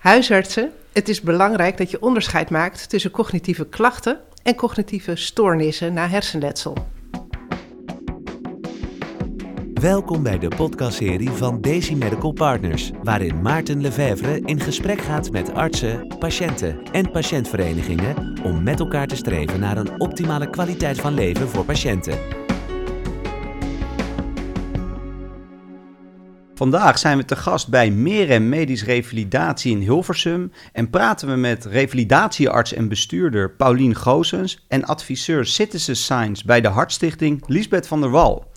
Huisartsen, het is belangrijk dat je onderscheid maakt tussen cognitieve klachten en cognitieve stoornissen na hersenletsel. Welkom bij de podcastserie van Daisy Medical Partners, waarin Maarten Lefevre in gesprek gaat met artsen, patiënten en patiëntverenigingen om met elkaar te streven naar een optimale kwaliteit van leven voor patiënten. Vandaag zijn we te gast bij Merem Medisch Revalidatie in Hilversum en praten we met revalidatiearts en bestuurder Paulien Goosens en adviseur Citizen Science bij de Hartstichting Liesbeth van der Wal.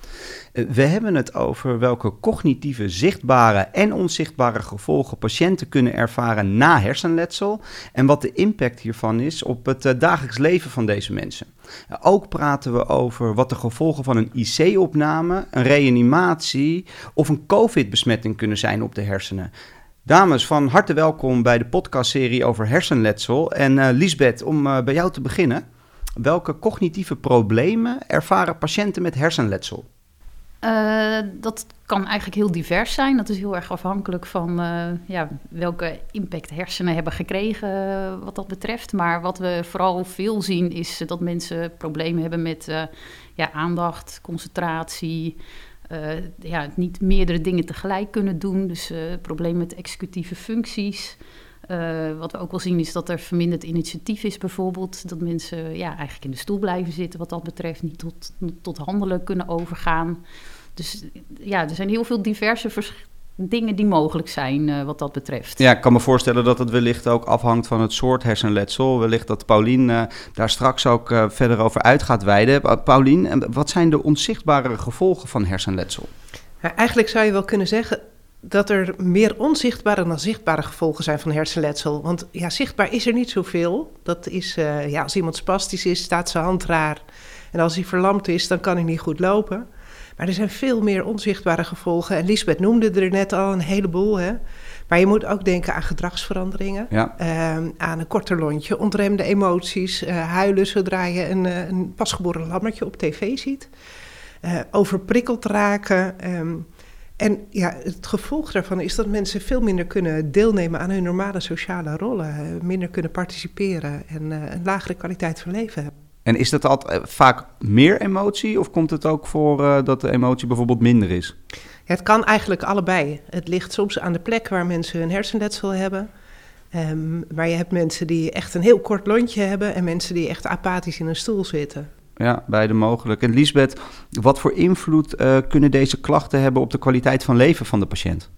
Eh, we hebben het over welke cognitieve zichtbare en onzichtbare gevolgen patiënten kunnen ervaren na hersenletsel en wat de impact hiervan is op het eh, dagelijks leven van deze mensen. Eh, ook praten we over wat de gevolgen van een IC-opname, een reanimatie of een COVID-besmetting kunnen zijn op de hersenen. Dames, van harte welkom bij de podcastserie over hersenletsel. En uh, Lisbeth, om bij jou te beginnen. Welke cognitieve problemen ervaren patiënten met hersenletsel? Uh, dat kan eigenlijk heel divers zijn. Dat is heel erg afhankelijk van uh, ja, welke impact hersenen hebben gekregen uh, wat dat betreft. Maar wat we vooral veel zien is dat mensen problemen hebben met ja, aandacht, concentratie. ja, niet meerdere dingen tegelijk kunnen doen. Dus problemen met executieve functies. Uh, wat we ook wel zien is dat er verminderd initiatief is bijvoorbeeld. Dat mensen ja, eigenlijk in de stoel blijven zitten wat dat betreft. Niet tot, tot handelen kunnen overgaan. Dus ja, er zijn heel veel diverse dingen die mogelijk zijn uh, wat dat betreft. Ja, ik kan me voorstellen dat het wellicht ook afhangt van het soort hersenletsel. Wellicht dat Paulien uh, daar straks ook uh, verder over uit gaat wijden. Paulien, wat zijn de onzichtbare gevolgen van hersenletsel? Ja, eigenlijk zou je wel kunnen zeggen dat er meer onzichtbare dan zichtbare gevolgen zijn van hersenletsel. Want ja, zichtbaar is er niet zoveel. Dat is, uh, ja, als iemand spastisch is, staat zijn hand raar. En als hij verlamd is, dan kan hij niet goed lopen. Maar er zijn veel meer onzichtbare gevolgen. En Lisbeth noemde er net al een heleboel. Hè? Maar je moet ook denken aan gedragsveranderingen. Ja. Uh, aan een korter lontje, ontremde emoties. Uh, huilen zodra je een, een pasgeboren lammertje op tv ziet. overprikkeld raken. Um, en ja, het gevolg daarvan is dat mensen veel minder kunnen deelnemen aan hun normale sociale rollen, minder kunnen participeren en uh, een lagere kwaliteit van leven hebben. En is dat altijd eh, vaak meer emotie of komt het ook voor uh, dat de emotie bijvoorbeeld minder is? Ja, het kan eigenlijk allebei. Het ligt soms aan de plek waar mensen hun hersenletsel hebben. Um, maar je hebt mensen die echt een heel kort lontje hebben en mensen die echt apathisch in een stoel zitten. Ja, beide mogelijk. En Lisbeth, wat voor invloed uh, kunnen deze klachten hebben op de kwaliteit van leven van de patiënt?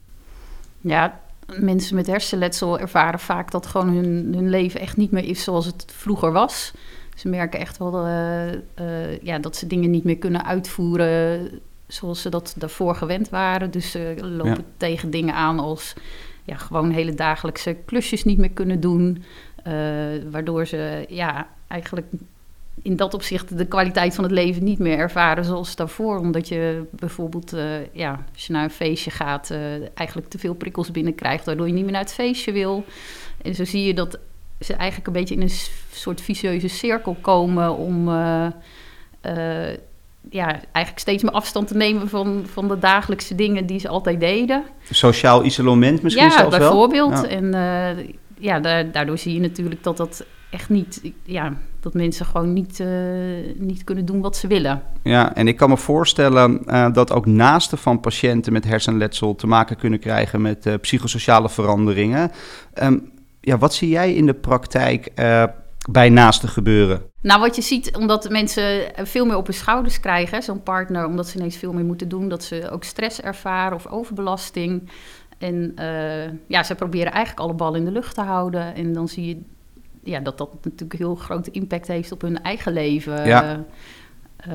Ja, mensen met hersenletsel ervaren vaak dat gewoon hun, hun leven echt niet meer is zoals het vroeger was. Ze merken echt wel uh, uh, ja, dat ze dingen niet meer kunnen uitvoeren zoals ze dat daarvoor gewend waren. Dus ze lopen ja. tegen dingen aan als ja, gewoon hele dagelijkse klusjes niet meer kunnen doen. Waardoor ze ja, eigenlijk in dat opzicht de kwaliteit van het leven niet meer ervaren zoals daarvoor. Omdat je bijvoorbeeld, uh, ja, als je naar een feestje gaat, uh, eigenlijk te veel prikkels binnenkrijgt, waardoor je niet meer naar het feestje wil. En zo zie je dat ze eigenlijk een beetje in een soort vicieuze cirkel komen om uh, ja, eigenlijk steeds meer afstand te nemen van, van de dagelijkse dingen die ze altijd deden. Sociaal isolement misschien ja, zelfs wel? Ja, bijvoorbeeld. En ja, daardoor zie je natuurlijk dat dat echt niet, ja, dat mensen gewoon niet, uh, niet kunnen doen wat ze willen. Ja, en ik kan me voorstellen uh, dat ook naasten van patiënten met hersenletsel te maken kunnen krijgen met uh, psychosociale veranderingen. Um, ja, wat zie jij in de praktijk bij naasten gebeuren? Nou, wat je ziet, omdat mensen veel meer op hun schouders krijgen, zo'n partner, omdat ze ineens veel meer moeten doen, dat ze ook stress ervaren of overbelasting. En ja, ze proberen eigenlijk alle ballen in de lucht te houden. En dan zie je ja, dat dat natuurlijk een heel grote impact heeft op hun eigen leven. Ja. Uh,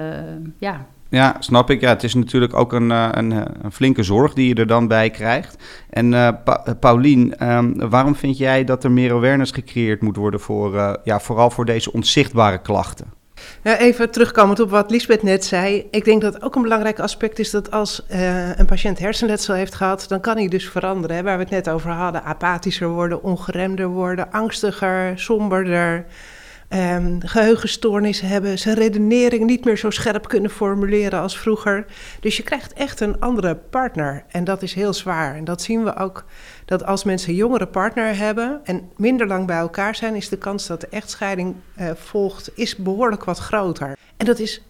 ja. Ja, snap ik. Ja, het is natuurlijk ook een, een, een flinke zorg die je er dan bij krijgt. En uh, pa Paulien, um, waarom vind jij dat er meer awareness gecreëerd moet worden voor, uh, ja, vooral voor deze onzichtbare klachten? Nou, even terugkomend op wat Lisbeth net zei. Ik denk dat ook een belangrijk aspect is dat als uh, een patiënt hersenletsel heeft gehad, dan kan hij dus veranderen. Hè, waar we het net over hadden. Apathischer worden, ongeremder worden, angstiger, somberder. Um, geheugenstoornissen hebben, zijn redenering niet meer zo scherp kunnen formuleren als vroeger. Dus je krijgt echt een andere partner en dat is heel zwaar. En dat zien we ook dat als mensen een jongere partner hebben en minder lang bij elkaar zijn, is de kans dat de echtscheiding uh, volgt, is behoorlijk wat groter. En dat is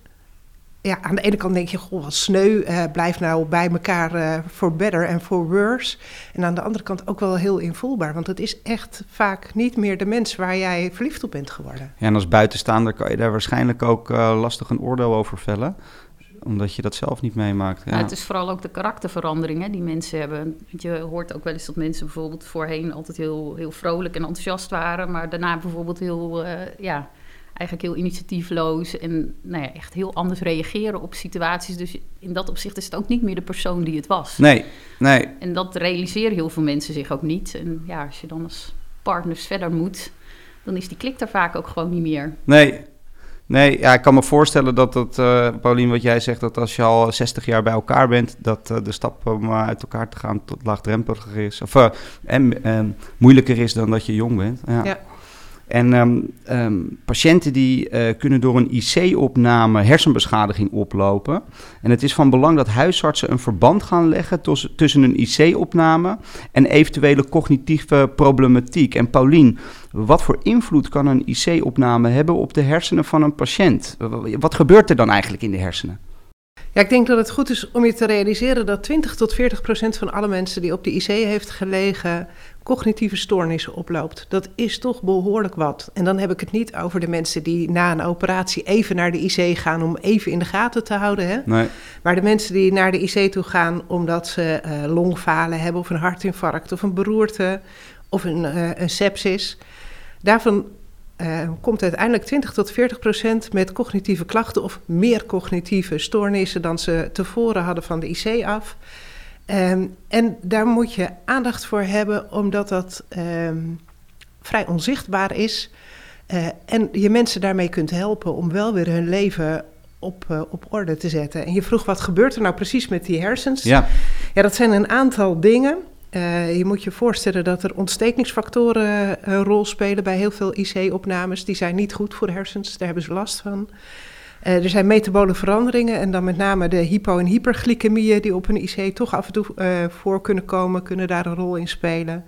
ja, aan de ene kant denk je, goh, wat sneu, uh, blijf nou bij elkaar uh, for better en for worse. En aan de andere kant ook wel heel invoelbaar, want het is echt vaak niet meer de mens waar jij verliefd op bent geworden. Ja, en als buitenstaander kan je daar waarschijnlijk ook uh, lastig een oordeel over vellen omdat je dat zelf niet meemaakt. Ja. Nou, het is vooral ook de karakterveranderingen die mensen hebben. Je hoort ook wel eens dat mensen bijvoorbeeld voorheen altijd heel, heel vrolijk en enthousiast waren, maar daarna bijvoorbeeld heel, ja, eigenlijk heel initiatiefloos en nou ja, echt heel anders reageren op situaties. Dus in dat opzicht is het ook niet meer de persoon die het was. Nee, nee. En dat realiseren heel veel mensen zich ook niet. En ja, als je dan als partners verder moet, dan is die klik er vaak ook gewoon niet meer. Nee, Nee, ja, ik kan me voorstellen dat dat, uh, Paulien, wat jij zegt, dat als je al 60 jaar bij elkaar bent, dat uh, de stap om uit elkaar te gaan tot laagdrempeliger is. Of uh, en, moeilijker is dan dat je jong bent. Ja. ja. En um, um, patiënten die uh, kunnen door een IC-opname hersenbeschadiging oplopen. En het is van belang dat huisartsen een verband gaan leggen tussen een IC-opname en eventuele cognitieve problematiek. En Paulien, wat voor invloed kan een IC-opname hebben op de hersenen van een patiënt? Wat gebeurt er dan eigenlijk in de hersenen? Ja, ik denk dat het goed is om je te realiseren dat 20 tot 40 procent van alle mensen die op de IC heeft gelegen cognitieve stoornissen oploopt. Dat is toch behoorlijk wat. En dan heb ik het niet over de mensen die na een operatie even naar de IC gaan om even in de gaten te houden. Hè? Nee. Maar de mensen die naar de IC toe gaan omdat ze uh, longfalen hebben of een hartinfarct of een beroerte of een, uh, een sepsis. Daarvan uh, komt uiteindelijk 20 tot 40 procent met cognitieve klachten of meer cognitieve stoornissen dan ze tevoren hadden van de IC af. Um, en daar moet je aandacht voor hebben, omdat dat um, vrij onzichtbaar is. Uh, en je mensen daarmee kunt helpen om wel weer hun leven op, uh, op orde te zetten. En je vroeg, wat gebeurt er nou precies met die hersens? Ja, ja dat zijn een aantal dingen. Uh, je moet je voorstellen dat er ontstekingsfactoren een rol spelen bij heel veel IC-opnames. Die zijn niet goed voor de hersens, daar hebben ze last van. Uh, er zijn metabole veranderingen en dan met name de hypo- en hyperglycemieën die op een IC toch af en toe voor kunnen komen, kunnen daar een rol in spelen.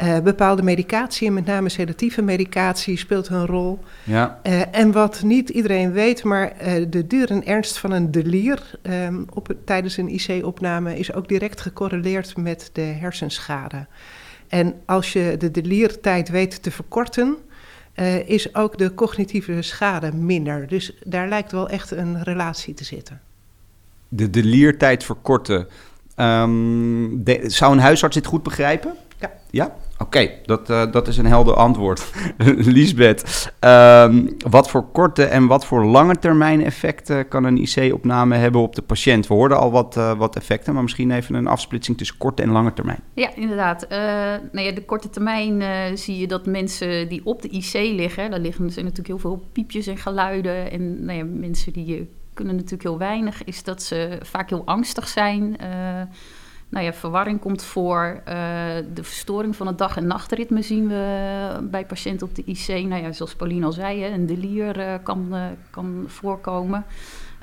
Uh, bepaalde medicatie, met name sedatieve medicatie, speelt een rol. Ja. en wat niet iedereen weet, maar de duur en ernst van een delier um, op, tijdens een IC-opname is ook direct gecorreleerd met de hersenschade. En als je de deliertijd weet te verkorten, is ook de cognitieve schade minder. Dus daar lijkt wel echt een relatie te zitten. De deliertijd verkorten. Um, zou een huisarts dit goed begrijpen? Ja. Ja? Oké, dat, uh, dat is een helder antwoord. Lisbeth, um, wat voor korte en wat voor lange termijn effecten kan een IC-opname hebben op de patiënt? We hoorden al wat, uh, wat effecten, maar misschien even een afsplitsing tussen korte en lange termijn. Ja, inderdaad. Uh, nou ja, de korte termijn zie je dat mensen die op de IC liggen, daar liggen zijn natuurlijk heel veel piepjes en geluiden. En nou ja, mensen die kunnen natuurlijk heel weinig, is dat ze vaak heel angstig zijn nou ja, verwarring komt voor. Uh, de verstoring van het dag- en nachtritme zien we bij patiënten op de IC. Nou ja, zoals Pauline al zei, hè, een delier uh, kan, uh, kan voorkomen.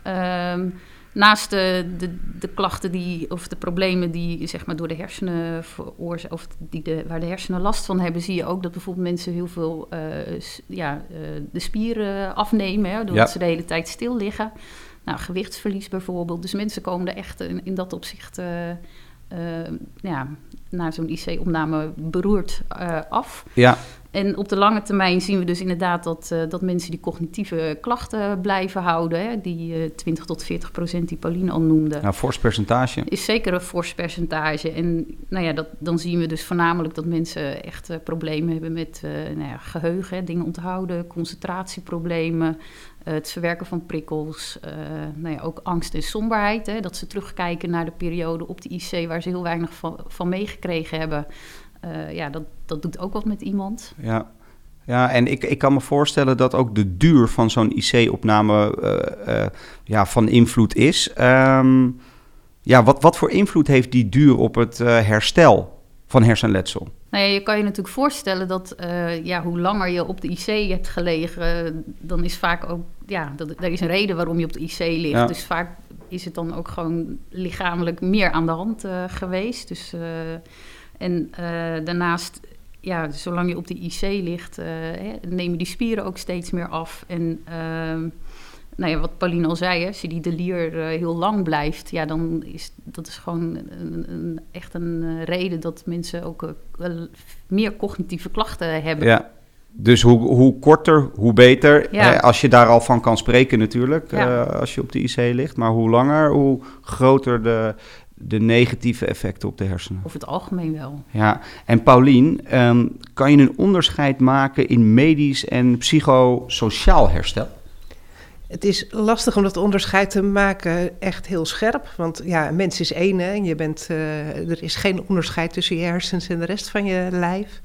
Um, naast de, de, de, klachten die, of de problemen die zeg maar, door de hersenen veroorzaken, of die de, waar de hersenen last van hebben, zie je ook dat bijvoorbeeld mensen heel veel ja, de spieren afnemen, hè, doordat ja. ze de hele tijd stil liggen. Nou, gewichtsverlies bijvoorbeeld. Dus mensen komen er echt in, in dat opzicht ja, na zo'n IC-opname beroerd uh, af. Ja. En op de lange termijn zien we dus inderdaad dat, uh, dat mensen die cognitieve klachten blijven houden. Hè, die 20 tot 40 procent die Pauline al noemde. Ja, fors percentage. Is zeker een fors percentage. En nou ja, dat, dan zien we dus voornamelijk dat mensen echt problemen hebben met nou ja, geheugen, hè, dingen onthouden, concentratieproblemen, het verwerken van prikkels, uh, nou ja, ook angst en somberheid. Hè, dat ze terugkijken naar de periode op de IC waar ze heel weinig van, meegekregen hebben. Uh, ja, dat, dat doet ook wat met iemand. Ja, ja en ik, ik kan me voorstellen dat ook de duur van zo'n IC-opname ja, van invloed is. Um, ja, wat, wat voor invloed heeft die duur op het herstel van hersenletsel? Nou ja, je kan je natuurlijk voorstellen dat uh, ja, hoe langer je op de IC hebt gelegen, dan is vaak ook, ja, dat, er is een reden waarom je op de IC ligt. Dus vaak is het dan ook gewoon lichamelijk meer aan de hand uh, geweest. Dus, uh, en daarnaast, ja, zolang je op de IC ligt, hè, nemen die spieren ook steeds meer af. En ehm, nou ja, wat Pauline al zei, als je die delier uh, heel lang blijft, ja, dan is dat is gewoon een, een, echt een uh, reden dat mensen ook uh, meer cognitieve klachten hebben. Ja. Dus hoe, hoe korter, hoe beter. Ja. Hè, als je daar al van kan spreken natuurlijk, ja. als je op de IC ligt. Maar hoe langer, hoe groter de, de negatieve effecten op de hersenen. Over het algemeen wel. Ja, en Paulien, um, kan je een onderscheid maken in medisch en psychosociaal herstel? Het is lastig om dat onderscheid te maken echt heel scherp. Want ja, een mens is één. Hè? Je bent, uh, er is geen onderscheid tussen je hersens en de rest van je lijf.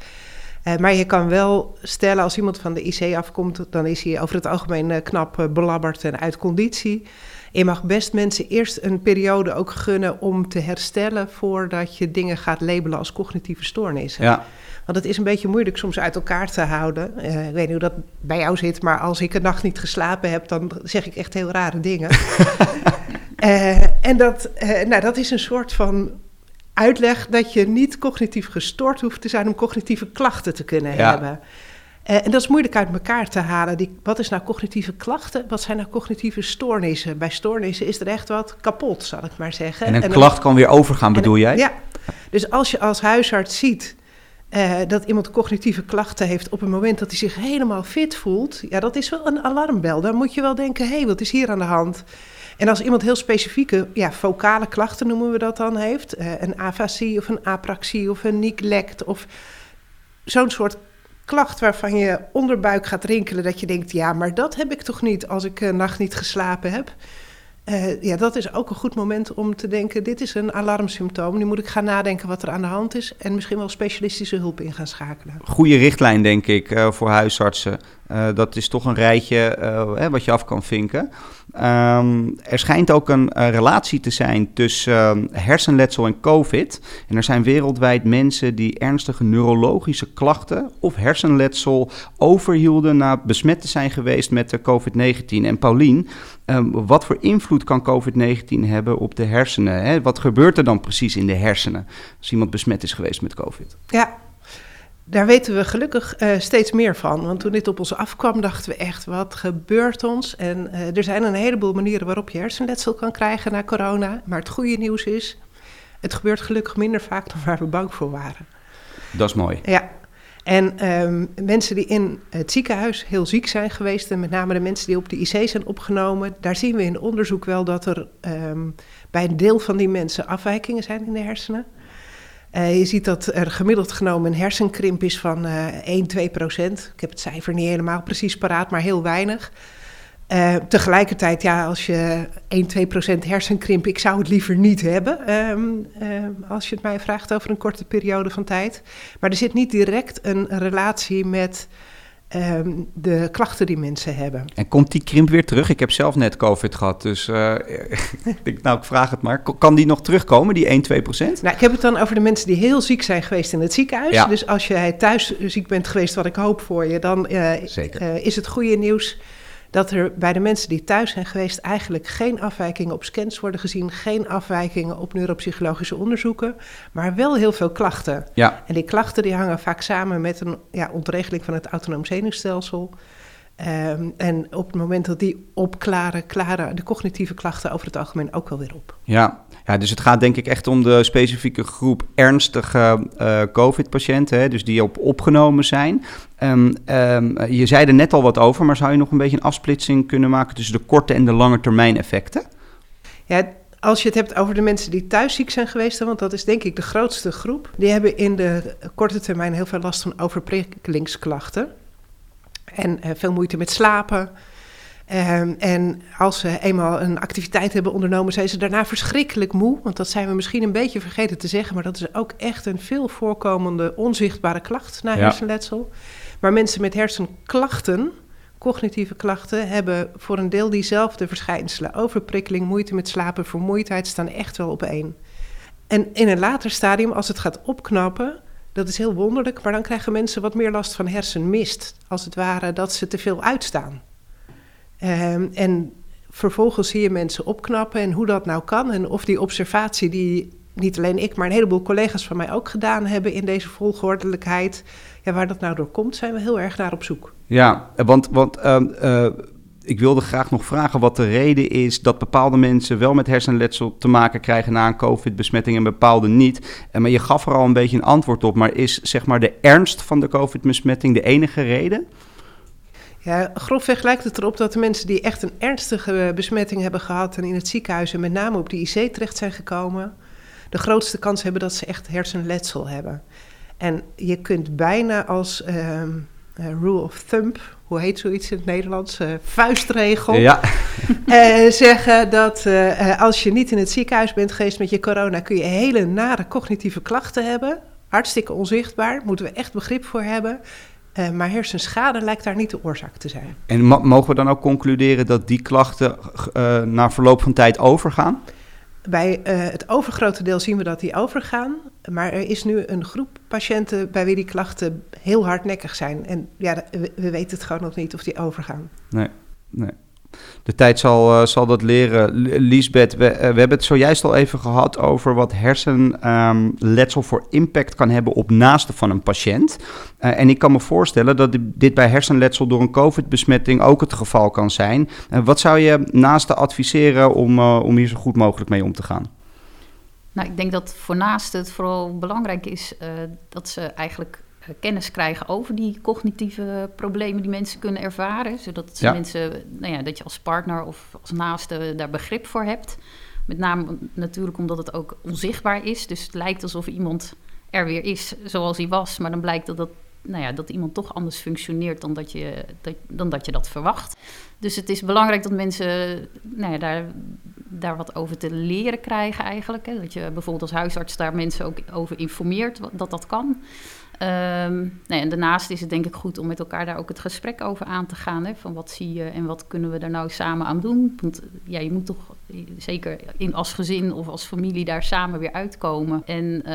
Uh, maar je kan wel stellen, als iemand van de IC afkomt, dan is hij over het algemeen uh, knap belabberd en uit conditie. Je mag best mensen eerst een periode ook gunnen om te herstellen voordat je dingen gaat labelen als cognitieve stoornissen. Ja. Want het is een beetje moeilijk soms uit elkaar te houden. Uh, ik weet niet hoe dat bij jou zit, maar als ik een nacht niet geslapen heb, dan zeg ik echt heel rare dingen. uh, en dat, uh, nou, dat is een soort van uitleg dat je niet cognitief gestoord hoeft te zijn om cognitieve klachten te kunnen ja. hebben. Uh, en dat is moeilijk uit elkaar te halen. Die, wat is nou cognitieve klachten? Wat zijn nou cognitieve stoornissen? Bij stoornissen is er echt wat kapot, zal ik maar zeggen. En een en klacht dan, kan weer overgaan, bedoel en, jij? Ja. Dus als je als huisarts ziet uh, dat iemand cognitieve klachten heeft op het moment dat hij zich helemaal fit voelt, ja, dat is wel een alarmbel. Dan moet je wel denken: hé, hey, wat is hier aan de hand? En als iemand heel specifieke, ja, vocale klachten noemen we dat dan, heeft, uh, een afasie of een apraxie of een neglect of zo'n soort klacht waarvan je onderbuik gaat rinkelen, dat je denkt: ja, maar dat heb ik toch niet als ik een nacht niet geslapen heb. Uh, ja, dat is ook een goed moment om te denken: dit is een alarmsymptoom. Nu moet ik gaan nadenken wat er aan de hand is en misschien wel specialistische hulp in gaan schakelen. Goede richtlijn, denk ik, uh, voor huisartsen. Uh, dat is toch een rijtje hè, wat je af kan vinken. Um, er schijnt ook een relatie te zijn tussen hersenletsel en COVID. En er zijn wereldwijd mensen die ernstige neurologische klachten of hersenletsel overhielden na besmet te zijn geweest met de COVID-19. En Paulien, um, wat voor invloed kan COVID-19 hebben op de hersenen? Hè? Wat gebeurt er dan precies in de hersenen als iemand besmet is geweest met COVID? Ja, daar weten we gelukkig uh, steeds meer van. Want toen dit op ons afkwam, dachten we echt, wat gebeurt ons? En uh, er zijn een heleboel manieren waarop je hersenletsel kan krijgen na corona. Maar het goede nieuws is, het gebeurt gelukkig minder vaak dan waar we bang voor waren. Dat is mooi. Ja, en um, mensen die in het ziekenhuis heel ziek zijn geweest, en met name de mensen die op de IC zijn opgenomen, daar zien we in onderzoek wel dat er um, bij een deel van die mensen afwijkingen zijn in de hersenen. Uh, je ziet dat er gemiddeld genomen een hersenkrimp is van uh, 1, 2 procent. Ik heb het cijfer niet helemaal precies paraat, maar heel weinig. Uh, tegelijkertijd, ja, als je 1, 2 procent hersenkrimp, ik zou het liever niet hebben, um, uh, als je het mij vraagt over een korte periode van tijd. Maar er zit niet direct een relatie met um, de klachten die mensen hebben. En komt die krimp weer terug? Ik heb zelf net COVID gehad, dus uh, ik denk, nou, ik vraag het maar. Kan die nog terugkomen, die 1, 2 procent? Nou, ik heb het dan over de mensen die heel ziek zijn geweest in het ziekenhuis. Ja. Dus als jij thuis ziek bent geweest, wat ik hoop voor je, dan is het goede nieuws dat er bij de mensen die thuis zijn geweest eigenlijk geen afwijkingen op scans worden gezien, geen afwijkingen op neuropsychologische onderzoeken, maar wel heel veel klachten. Ja. En die klachten die hangen vaak samen met een ja, ontregeling van het autonoom zenuwstelsel. Um, en op het moment dat die opklaren, klaren de cognitieve klachten over het algemeen ook wel weer op. Ja, ja dus het gaat denk ik echt om de specifieke groep ernstige uh, COVID-patiënten, dus die op opgenomen zijn. Um, um, je zei er net al wat over, maar zou je nog een beetje een afsplitsing kunnen maken tussen de korte en de lange termijn effecten? Ja, als je het hebt over de mensen die thuis ziek zijn geweest, want dat is denk ik de grootste groep, die hebben in de korte termijn heel veel last van overprikkelingsklachten. En uh, veel moeite met slapen. Um, en als ze eenmaal een activiteit hebben ondernomen, zijn ze daarna verschrikkelijk moe. Want dat zijn we misschien een beetje vergeten te zeggen, maar dat is ook echt een veel voorkomende onzichtbare klacht na hersenletsel. Ja. Maar mensen met hersenklachten, cognitieve klachten, hebben voor een deel diezelfde verschijnselen. Overprikkeling, moeite met slapen, vermoeidheid staan echt wel op één. En in een later stadium, als het gaat opknappen, dat is heel wonderlijk, maar dan krijgen mensen wat meer last van hersenmist. Als het ware dat ze te veel uitstaan. Ehm, en vervolgens zie je mensen opknappen en hoe dat nou kan. En of die observatie die niet alleen ik, maar een heleboel collega's van mij ook gedaan hebben in deze volgordelijkheid. Ja, waar dat nou door komt, zijn we heel erg naar op zoek. Ja, want, want ehm, eh, ik wilde graag nog vragen wat de reden is dat bepaalde mensen wel met hersenletsel te maken krijgen na een COVID-besmetting en bepaalde niet. En maar je gaf er al een beetje een antwoord op, maar is zeg maar de ernst van de COVID-besmetting de enige reden? Ja, grofweg lijkt het erop dat de mensen die echt een ernstige besmetting hebben gehad en in het ziekenhuis en met name op de IC terecht zijn gekomen, de grootste kans hebben dat ze echt hersenletsel hebben. En je kunt bijna als ehm, eh, rule of thumb, hoe heet zoiets in het Nederlands? Uh, vuistregel. Ja. uh, zeggen dat als je niet in het ziekenhuis bent geweest met je corona, kun je hele nare cognitieve klachten hebben. Hartstikke onzichtbaar, moeten we echt begrip voor hebben. maar hersenschade lijkt daar niet de oorzaak te zijn. En mogen we dan ook concluderen dat die klachten na verloop van tijd overgaan? Bij uh, het overgrote deel zien we dat die overgaan. Maar er is nu een groep patiënten bij wie die klachten heel hardnekkig zijn. En ja, we, we weten het gewoon nog niet of die overgaan. Nee, nee de tijd zal, uh, zal dat leren. Liesbeth, we, uh, we, hebben het zojuist al even gehad over wat hersenletsel um, voor impact kan hebben op naasten van een patiënt. Uh, en ik kan me voorstellen dat dit bij hersenletsel door een COVID-besmetting ook het geval kan zijn. wat zou je naasten adviseren om, om hier zo goed mogelijk mee om te gaan? Nou, ik denk dat voor naasten het vooral belangrijk is dat ze eigenlijk eh, kennis krijgen over die cognitieve problemen die mensen kunnen ervaren. Zodat mensen, nou ja, dat je als partner of als naaste daar begrip voor hebt. Met name natuurlijk omdat het ook onzichtbaar is. Dus het lijkt alsof iemand er weer is zoals hij was. Maar dan blijkt dat, dat, nou ja, dat iemand toch anders functioneert dan dat, je, dat, dan dat je dat verwacht. Dus het is belangrijk dat mensen nou ja, daar, daar wat over te leren krijgen eigenlijk. Hè. Dat je bijvoorbeeld als huisarts daar mensen ook over informeert dat dat kan. Um, nee, en daarnaast is het denk ik goed om met elkaar daar ook het gesprek over aan te gaan. Hè, van wat zie je en wat kunnen we er nou samen aan doen? Want ja, je moet toch zeker in, als gezin of als familie daar samen weer uitkomen. En uh,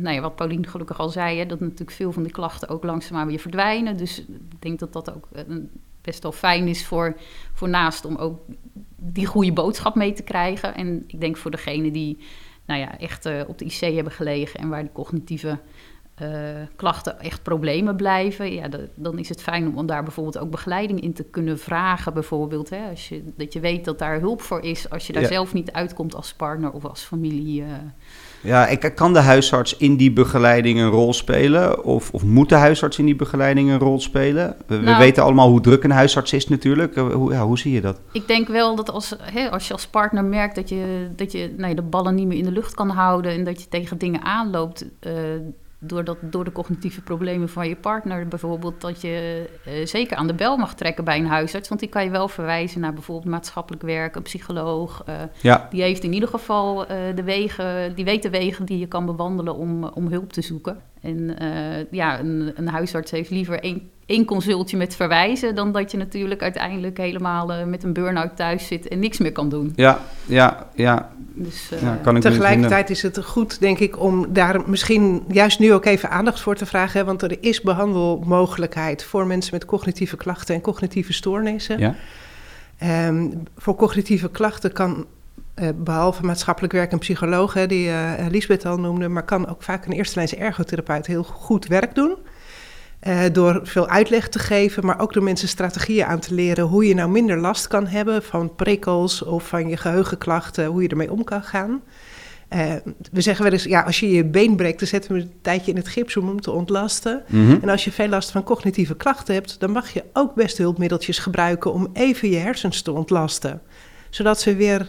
nou ja, wat Paulien gelukkig al zei, hè, dat natuurlijk veel van die klachten ook langzaamaan weer verdwijnen. Dus ik denk dat dat ook best wel fijn is voor, voor naast om ook die goede boodschap mee te krijgen. En ik denk voor degene die nou ja, echt uh, op de IC hebben gelegen en waar die cognitieve uh, klachten echt problemen blijven, ja, dan is het fijn om, daar bijvoorbeeld ook begeleiding in te kunnen vragen. Bijvoorbeeld, hè, als je, dat je weet dat daar hulp voor is als je daar zelf niet uitkomt als partner of als familie. Uh. Ja, ik, kan de huisarts in die begeleiding een rol spelen? Of, of moet de huisarts in die begeleiding een rol spelen? We, nou, weten allemaal hoe druk een huisarts is natuurlijk. Eh, hoe, ja, hoe zie je dat? Ik denk wel dat als, hè, als je als partner merkt dat je, dat je nou, de ballen niet meer in de lucht kan houden... en dat je tegen dingen aanloopt... Uh, door, dat, door de cognitieve problemen van je partner bijvoorbeeld, dat je uh, zeker aan de bel mag trekken bij een huisarts. Want die kan je wel verwijzen naar bijvoorbeeld maatschappelijk werk, een psycholoog. Uh, ja. Die heeft in ieder geval uh, de wegen, die weet de wegen die je kan bewandelen om, om hulp te zoeken. En ja, een, een huisarts heeft liever één één consultje met verwijzen, dan dat je natuurlijk uiteindelijk helemaal uh, met een burn-out thuis zit en niks meer kan doen. Ja, ja, ja. Dus, uh, ja kan ik tegelijkertijd is het goed, denk ik, om daar misschien juist nu ook even aandacht voor te vragen. Hè, want er is behandelmogelijkheid voor mensen met cognitieve klachten en cognitieve stoornissen. Ja. Um, voor cognitieve klachten kan behalve maatschappelijk werk en psycholoog, hè, die uh, Lisbeth al noemde, maar kan ook vaak een eerste lijns ergotherapeut heel goed werk doen. Uh, door veel uitleg te geven, maar ook door mensen strategieën aan te leren hoe je nou minder last kan hebben van prikkels of van je geheugenklachten, hoe je ermee om kan gaan. Uh, we zeggen wel eens, ja, als je je been breekt, dan zetten we een tijdje in het gips om hem te ontlasten. Mm -hmm. En als je veel last van cognitieve klachten hebt, dan mag je ook best hulpmiddeltjes gebruiken om even je hersens te ontlasten. Zodat ze weer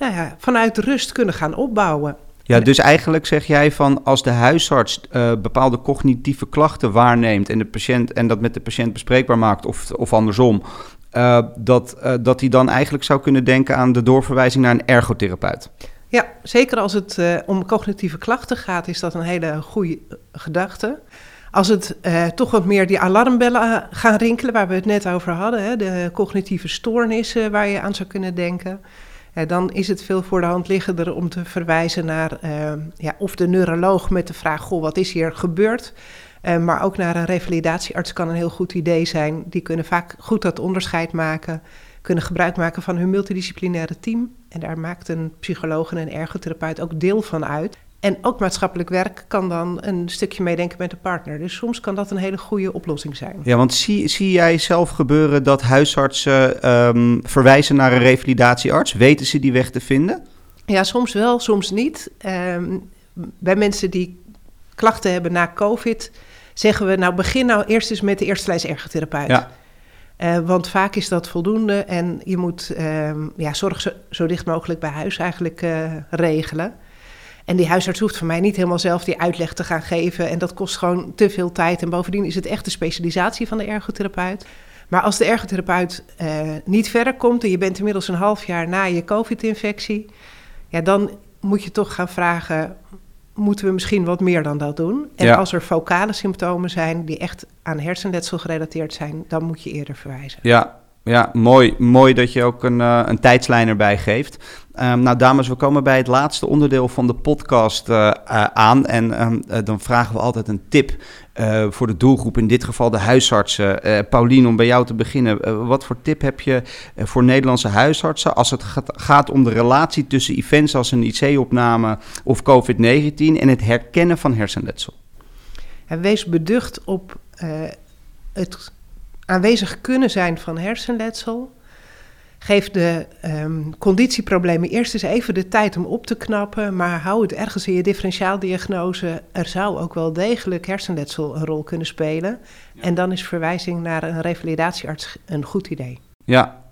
nou ja, vanuit rust kunnen gaan opbouwen. Ja, dus eigenlijk zeg jij van als de huisarts uh, bepaalde cognitieve klachten waarneemt en, de patiënt, en dat met de patiënt bespreekbaar maakt, of, of andersom, uh, dat uh, dat hij dan eigenlijk zou kunnen denken aan de doorverwijzing naar een ergotherapeut. Ja, zeker als het om cognitieve klachten gaat, is dat een hele goede gedachte. Als het toch wat meer die alarmbellen gaan rinkelen, waar we het net over hadden, hè, de cognitieve stoornissen waar je aan zou kunnen denken dan is het veel voor de hand liggender om te verwijzen naar uh, ja, of de neuroloog met de vraag: Goh, wat is hier gebeurd? Uh, maar ook naar een revalidatiearts kan een heel goed idee zijn. Die kunnen vaak goed dat onderscheid maken, kunnen gebruik maken van hun multidisciplinaire team. En daar maakt een psycholoog en een ergotherapeut ook deel van uit. En ook maatschappelijk werk kan dan een stukje meedenken met de partner. Dus soms kan dat een hele goede oplossing zijn. Ja, want zie, zie jij zelf gebeuren dat huisartsen um, verwijzen naar een revalidatiearts? Weten ze die weg te vinden? Ja, soms wel, soms niet. Um, bij mensen die klachten hebben na COVID, zeggen we nou begin nou eerst eens met de eerste lijst ergotherapeut. Ja. Uh, want vaak is dat voldoende en je moet um, ja, zorg zo, zo, dicht mogelijk bij huis eigenlijk uh, regelen. En die huisarts hoeft van mij niet helemaal zelf die uitleg te gaan geven. En dat kost gewoon te veel tijd. En bovendien is het echt de specialisatie van de ergotherapeut. Maar als de ergotherapeut uh, niet verder komt en je bent inmiddels een half jaar na je COVID-infectie, ja, dan moet je toch gaan vragen: moeten we misschien wat meer dan dat doen? En ja. als er focale symptomen zijn die echt aan hersenletsel gerelateerd zijn, dan moet je eerder verwijzen. Ja, ja, mooi, mooi dat je ook een, uh, een tijdslijn erbij geeft. Um, nou, dames, we komen bij het laatste onderdeel van de podcast uh, uh, aan. En um, dan vragen we altijd een tip voor de doelgroep, in dit geval de huisartsen. Paulien, om bij jou te beginnen. wat voor tip heb je voor Nederlandse huisartsen als het gaat om de relatie tussen events als een IC-opname of COVID-19 en het herkennen van hersenletsel? En wees beducht op het aanwezig kunnen zijn van hersenletsel. Geef de um, conditieproblemen eerst eens even de tijd om op te knappen, maar hou het ergens in je differentiaaldiagnose. Er zou ook wel degelijk hersenletsel een rol kunnen spelen. Ja. En dan is verwijzing naar een revalidatiearts een goed idee. Ja,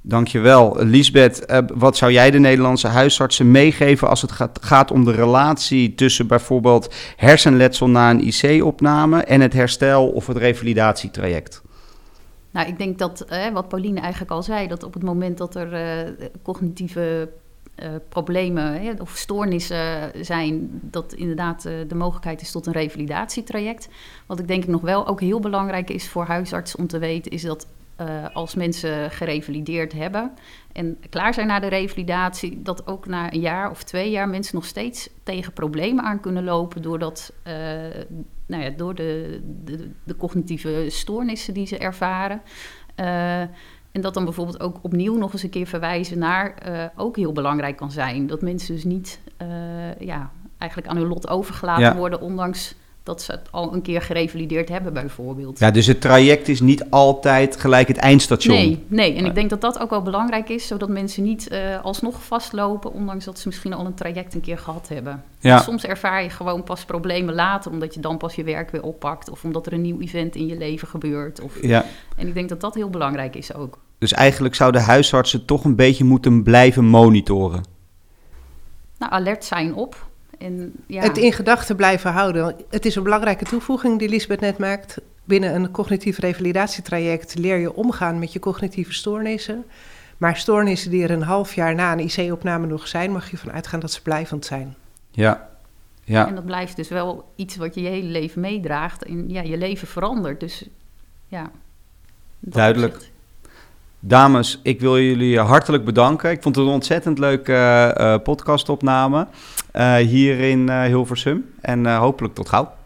dankjewel. Lisbeth, uh, wat zou jij de Nederlandse huisartsen meegeven als het gaat, gaat om de relatie tussen bijvoorbeeld hersenletsel na een IC-opname en het herstel of het revalidatietraject? Nou, ik denk dat, eh, wat Pauline eigenlijk al zei, dat op het moment dat er uh, cognitieve uh, problemen of stoornissen zijn, dat inderdaad de mogelijkheid is tot een revalidatietraject. Wat ik denk nog wel ook heel belangrijk is voor huisartsen om te weten, is dat als mensen gerevalideerd hebben en klaar zijn na de revalidatie, dat ook na een jaar of twee jaar mensen nog steeds tegen problemen aan kunnen lopen doordat nou ja, door de, de, de, cognitieve stoornissen die ze ervaren. Uh, en dat dan bijvoorbeeld ook opnieuw nog eens een keer verwijzen naar uh, ook heel belangrijk kan zijn. Dat mensen dus niet uh, ja, eigenlijk aan hun lot overgelaten ja. worden, ondanks dat ze het al een keer gerevalideerd hebben, bijvoorbeeld. Ja, dus het traject is niet altijd gelijk het eindstation. Nee, nee. en ik denk dat dat ook wel belangrijk is, zodat mensen niet uh, alsnog vastlopen, ondanks dat ze misschien al een traject een keer gehad hebben. Ja. Soms ervaar je gewoon pas problemen later, omdat je dan pas je werk weer oppakt, of omdat er een nieuw event in je leven gebeurt. Of, ja. En ik denk dat dat heel belangrijk is ook. Dus eigenlijk zouden huisartsen toch een beetje moeten blijven monitoren? Nou, alert zijn op en, ja. Het in gedachten blijven houden. Het is een belangrijke toevoeging die Lisbeth net maakt. Binnen een cognitief revalidatietraject leer je omgaan met je cognitieve stoornissen. Maar stoornissen die er een half jaar na een IC-opname nog zijn, mag je van uitgaan dat ze blijvend zijn. Ja. ja. En dat blijft dus wel iets wat je je hele leven meedraagt. En ja, je leven verandert. Dus ja. Duidelijk. Dames, ik wil jullie hartelijk bedanken. Ik vond het een ontzettend leuke uh, podcastopname uh, hier in Hilversum. En hopelijk tot gauw.